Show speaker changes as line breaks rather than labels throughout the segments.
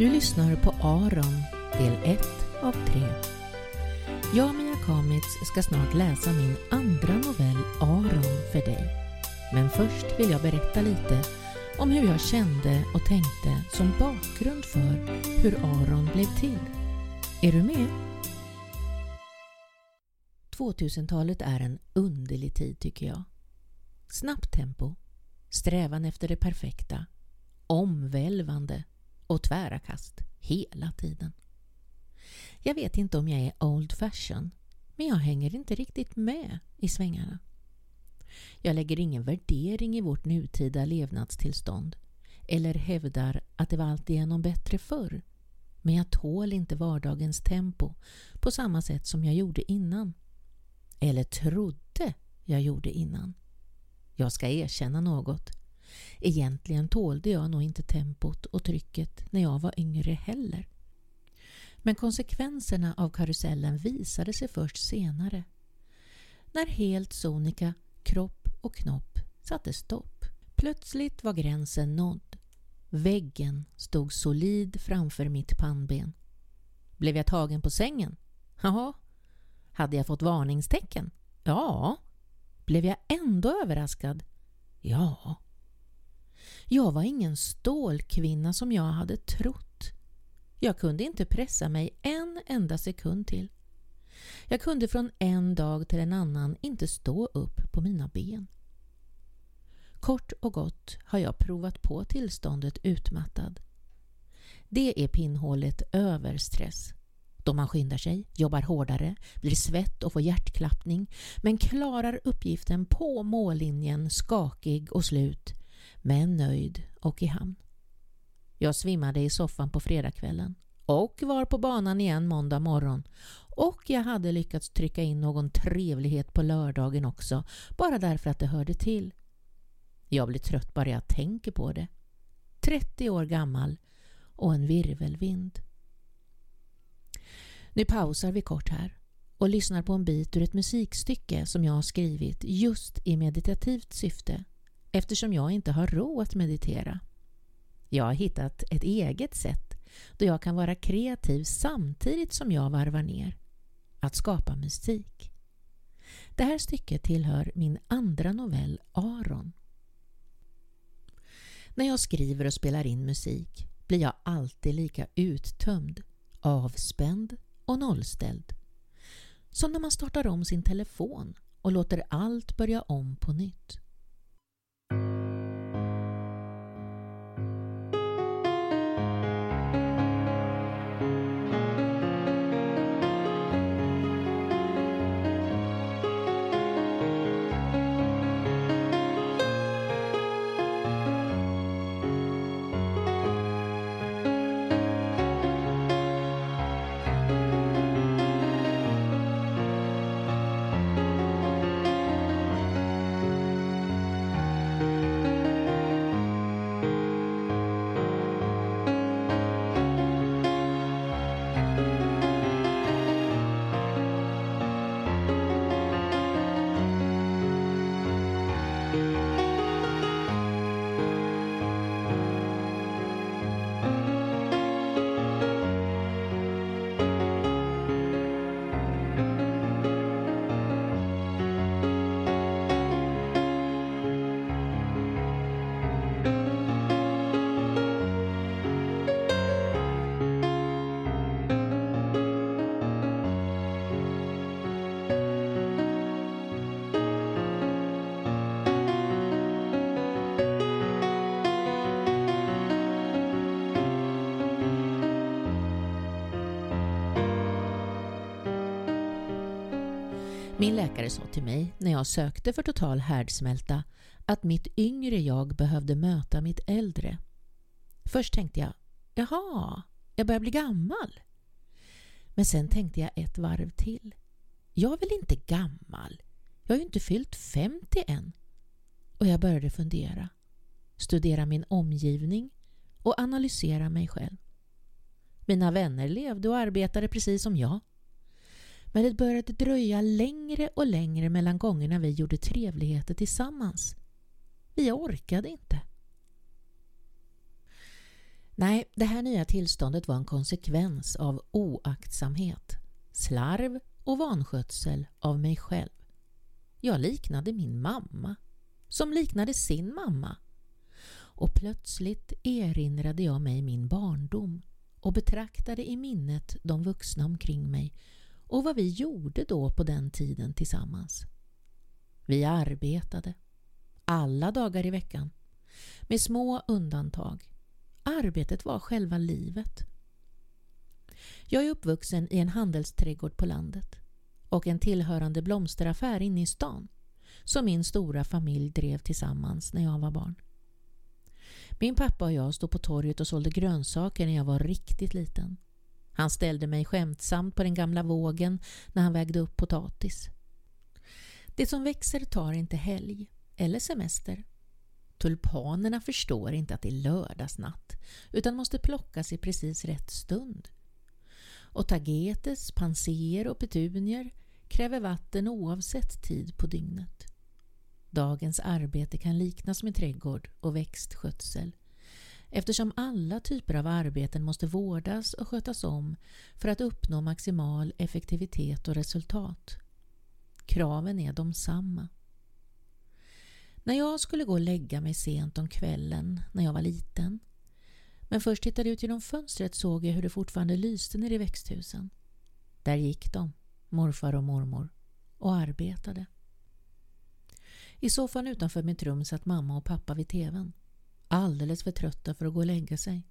Du lyssnar på Aron, del 1 av 3. Jag, Mia Kamitz, ska snart läsa min andra novell Aron för dig. Men först vill jag berätta lite om hur jag kände och tänkte som bakgrund för hur Aron blev till. Är du med? 2000-talet är en underlig tid tycker jag. Snabbt tempo, strävan efter det perfekta, omvälvande och tvära kast hela tiden. Jag vet inte om jag är old fashion, men jag hänger inte riktigt med i svängarna. Jag lägger ingen värdering i vårt nutida levnadstillstånd eller hävdar att det var alltigenom bättre förr. Men jag tål inte vardagens tempo på samma sätt som jag gjorde innan. Eller trodde jag gjorde innan. Jag ska erkänna något. Egentligen tålde jag nog inte tempot och trycket när jag var yngre heller. Men konsekvenserna av karusellen visade sig först senare. När helt sonika kropp och knopp satte stopp. Plötsligt var gränsen nådd. Väggen stod solid framför mitt pannben. Blev jag tagen på sängen? Ja. Hade jag fått varningstecken? Ja. Blev jag ändå överraskad? Ja. Jag var ingen stålkvinna som jag hade trott. Jag kunde inte pressa mig en enda sekund till. Jag kunde från en dag till en annan inte stå upp på mina ben. Kort och gott har jag provat på tillståndet utmattad. Det är pinnhålet över stress. Då man skyndar sig, jobbar hårdare, blir svett och får hjärtklappning men klarar uppgiften på mållinjen skakig och slut men nöjd och i hamn. Jag svimmade i soffan på fredagskvällen och var på banan igen måndag morgon och jag hade lyckats trycka in någon trevlighet på lördagen också bara därför att det hörde till. Jag blir trött bara jag tänker på det. 30 år gammal och en virvelvind. Nu pausar vi kort här och lyssnar på en bit ur ett musikstycke som jag har skrivit just i meditativt syfte eftersom jag inte har råd att meditera. Jag har hittat ett eget sätt då jag kan vara kreativ samtidigt som jag varvar ner. Att skapa musik. Det här stycket tillhör min andra novell Aron. När jag skriver och spelar in musik blir jag alltid lika uttömd, avspänd och nollställd. Som när man startar om sin telefon och låter allt börja om på nytt. Min läkare sa till mig när jag sökte för total härdsmälta att mitt yngre jag behövde möta mitt äldre. Först tänkte jag, jaha, jag börjar bli gammal. Men sen tänkte jag ett varv till. Jag är väl inte gammal? Jag har ju inte fyllt 50 än. Och jag började fundera, studera min omgivning och analysera mig själv. Mina vänner levde och arbetade precis som jag. Men det började dröja längre och längre mellan gångerna vi gjorde trevligheter tillsammans. Vi orkade inte. Nej, det här nya tillståndet var en konsekvens av oaktsamhet, slarv och vanskötsel av mig själv. Jag liknade min mamma, som liknade sin mamma. Och plötsligt erinrade jag mig min barndom och betraktade i minnet de vuxna omkring mig och vad vi gjorde då på den tiden tillsammans. Vi arbetade, alla dagar i veckan, med små undantag. Arbetet var själva livet. Jag är uppvuxen i en handelsträdgård på landet och en tillhörande blomsteraffär inne i stan som min stora familj drev tillsammans när jag var barn. Min pappa och jag stod på torget och sålde grönsaker när jag var riktigt liten. Han ställde mig skämtsamt på den gamla vågen när han vägde upp potatis. Det som växer tar inte helg eller semester. Tulpanerna förstår inte att det är lördagsnatt utan måste plockas i precis rätt stund. Och tagetes, panser och petunier kräver vatten oavsett tid på dygnet. Dagens arbete kan liknas med trädgård och växtskötsel eftersom alla typer av arbeten måste vårdas och skötas om för att uppnå maximal effektivitet och resultat. Kraven är de samma. När jag skulle gå och lägga mig sent om kvällen när jag var liten men först tittade ut genom fönstret såg jag hur det fortfarande lyste nere i växthusen. Där gick de, morfar och mormor, och arbetade. I soffan utanför mitt rum satt mamma och pappa vid tvn. Alldeles för trötta för att gå och lägga sig.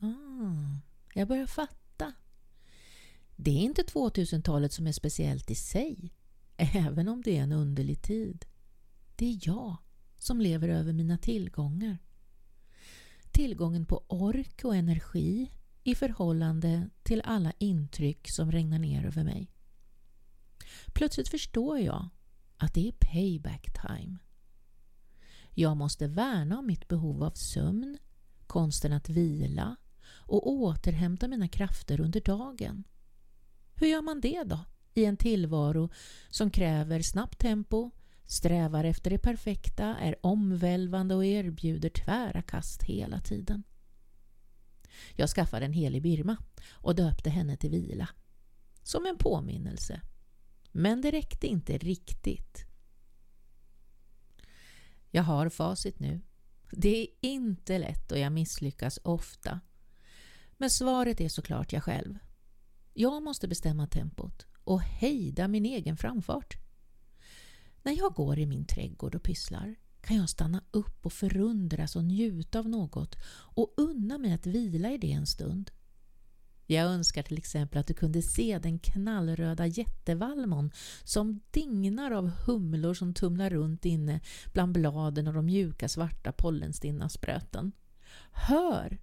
Ah, jag börjar fatta. Det är inte 2000-talet som är speciellt i sig, även om det är en underlig tid. Det är jag som lever över mina tillgångar. Tillgången på ork och energi i förhållande till alla intryck som regnar ner över mig. Plötsligt förstår jag att det är payback time. Jag måste värna om mitt behov av sömn, konsten att vila och återhämta mina krafter under dagen. Hur gör man det då i en tillvaro som kräver snabbt tempo, strävar efter det perfekta, är omvälvande och erbjuder tvära kast hela tiden? Jag skaffade en helig Birma och döpte henne till vila. Som en påminnelse men det räckte inte riktigt. Jag har facit nu. Det är inte lätt och jag misslyckas ofta. Men svaret är såklart jag själv. Jag måste bestämma tempot och hejda min egen framfart. När jag går i min trädgård och pysslar kan jag stanna upp och förundras och njuta av något och unna mig att vila i det en stund. Jag önskar till exempel att du kunde se den knallröda jättevallmon som dignar av humlor som tumlar runt inne bland bladen och de mjuka svarta pollenstinna spröten. Hör!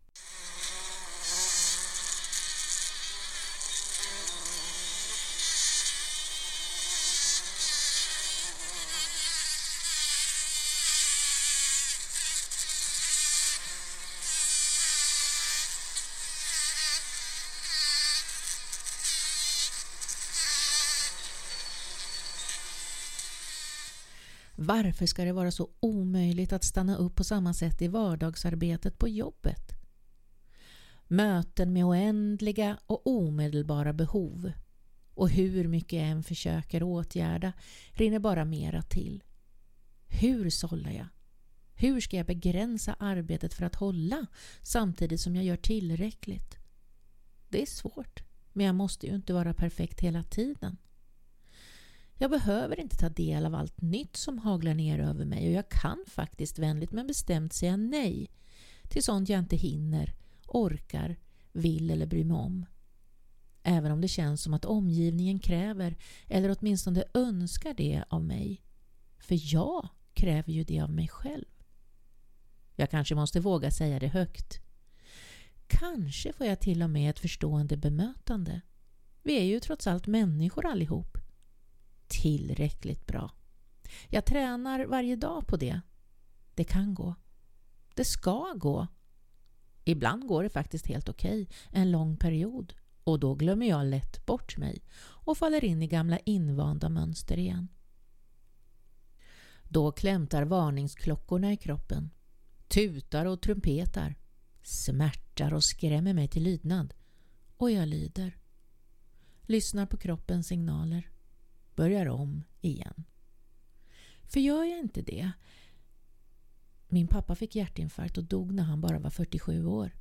Varför ska det vara så omöjligt att stanna upp på samma sätt i vardagsarbetet på jobbet? Möten med oändliga och omedelbara behov och hur mycket jag än försöker åtgärda rinner bara mera till. Hur sållar jag? Hur ska jag begränsa arbetet för att hålla samtidigt som jag gör tillräckligt? Det är svårt, men jag måste ju inte vara perfekt hela tiden. Jag behöver inte ta del av allt nytt som haglar ner över mig och jag kan faktiskt vänligt men bestämt säga nej till sånt jag inte hinner, orkar, vill eller bryr mig om. Även om det känns som att omgivningen kräver eller åtminstone önskar det av mig. För jag kräver ju det av mig själv. Jag kanske måste våga säga det högt. Kanske får jag till och med ett förstående bemötande. Vi är ju trots allt människor allihop tillräckligt bra. Jag tränar varje dag på det. Det kan gå. Det ska gå. Ibland går det faktiskt helt okej en lång period och då glömmer jag lätt bort mig och faller in i gamla invanda mönster igen. Då klämtar varningsklockorna i kroppen, tutar och trumpetar. smärtar och skrämmer mig till lydnad och jag lyder. Lyssnar på kroppens signaler. Börjar om igen. För gör jag inte det min pappa fick hjärtinfarkt och dog när han bara var 47 år.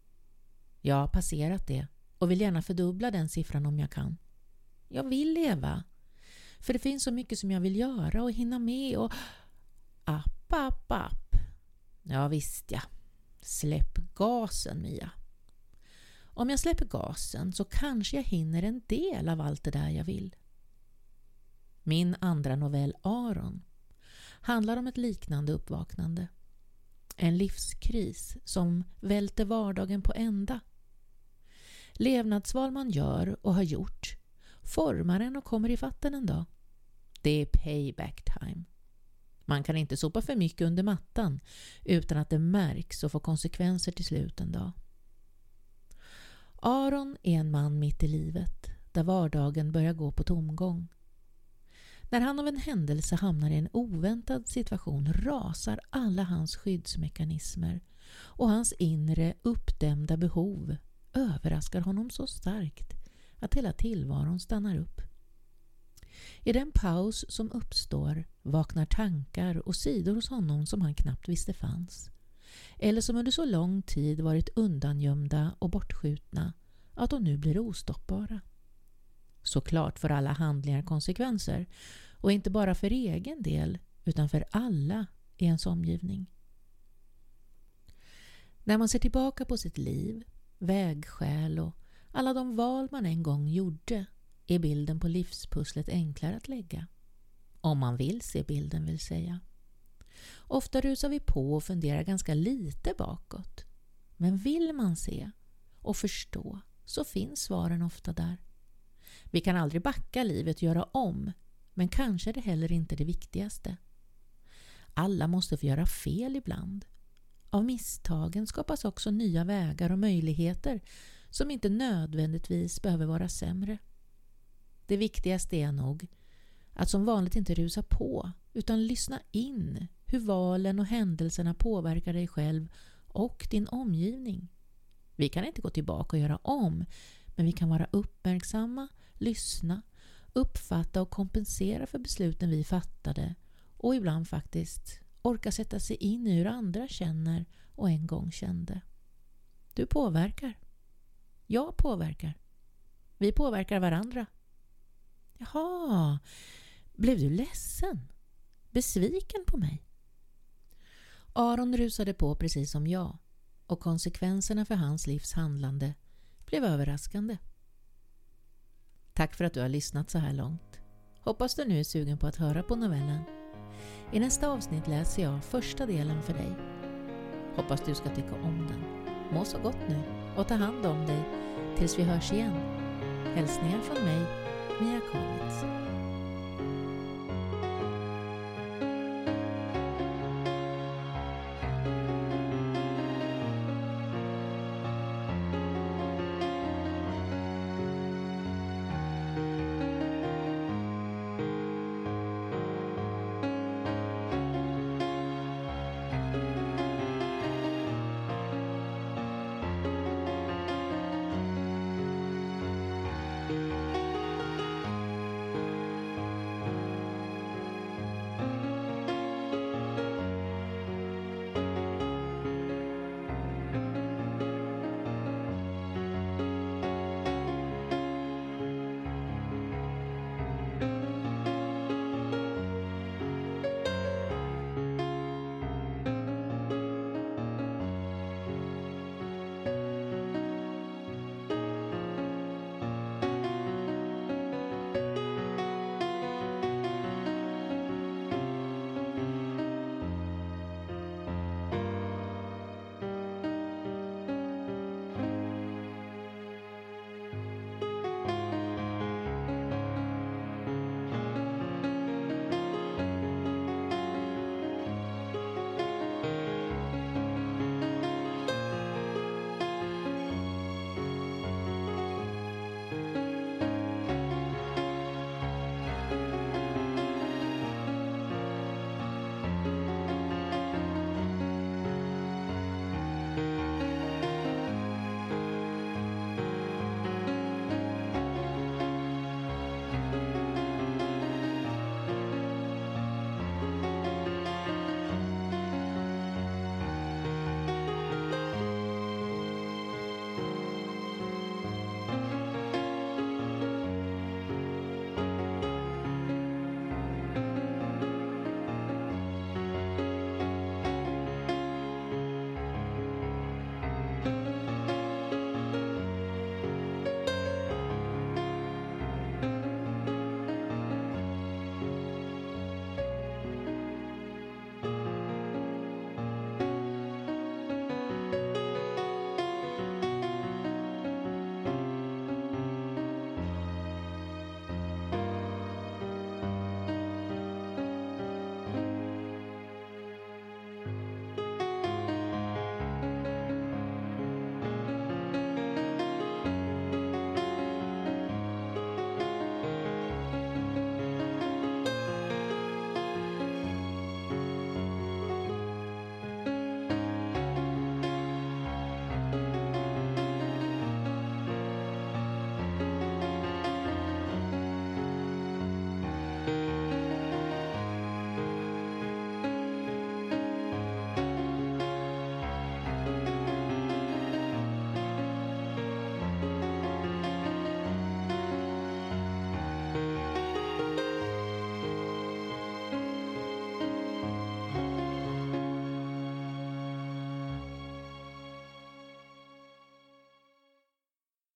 Jag har passerat det och vill gärna fördubbla den siffran om jag kan. Jag vill leva. För det finns så mycket som jag vill göra och hinna med och... App, app, app. Ja visst ja. Släpp gasen Mia. Om jag släpper gasen så kanske jag hinner en del av allt det där jag vill. Min andra novell Aron handlar om ett liknande uppvaknande. En livskris som välter vardagen på ända. Levnadsval man gör och har gjort formar en och kommer i fatten en dag. Det är payback time. Man kan inte sopa för mycket under mattan utan att det märks och får konsekvenser till slut en dag. Aron är en man mitt i livet där vardagen börjar gå på tomgång. När han av en händelse hamnar i en oväntad situation rasar alla hans skyddsmekanismer och hans inre uppdämda behov överraskar honom så starkt att hela tillvaron stannar upp. I den paus som uppstår vaknar tankar och sidor hos honom som han knappt visste fanns eller som under så lång tid varit undangömda och bortskjutna att de nu blir ostoppbara. Såklart får alla handlingar konsekvenser och inte bara för egen del utan för alla i ens omgivning. När man ser tillbaka på sitt liv, vägskäl och alla de val man en gång gjorde är bilden på livspusslet enklare att lägga. Om man vill se bilden vill säga. Ofta rusar vi på och funderar ganska lite bakåt. Men vill man se och förstå så finns svaren ofta där. Vi kan aldrig backa livet och göra om, men kanske är det heller inte det viktigaste. Alla måste få göra fel ibland. Av misstagen skapas också nya vägar och möjligheter som inte nödvändigtvis behöver vara sämre. Det viktigaste är nog att som vanligt inte rusa på utan lyssna in hur valen och händelserna påverkar dig själv och din omgivning. Vi kan inte gå tillbaka och göra om men vi kan vara uppmärksamma, lyssna, uppfatta och kompensera för besluten vi fattade och ibland faktiskt orka sätta sig in i hur andra känner och en gång kände. Du påverkar. Jag påverkar. Vi påverkar varandra. Jaha, blev du ledsen? Besviken på mig? Aron rusade på precis som jag och konsekvenserna för hans livs handlande blev överraskande. Tack för att du har lyssnat så här långt. Hoppas du nu är sugen på att höra på novellen. I nästa avsnitt läser jag första delen för dig. Hoppas du ska tycka om den. Må så gott nu och ta hand om dig tills vi hörs igen. Hälsningar från mig, Mia Konitz.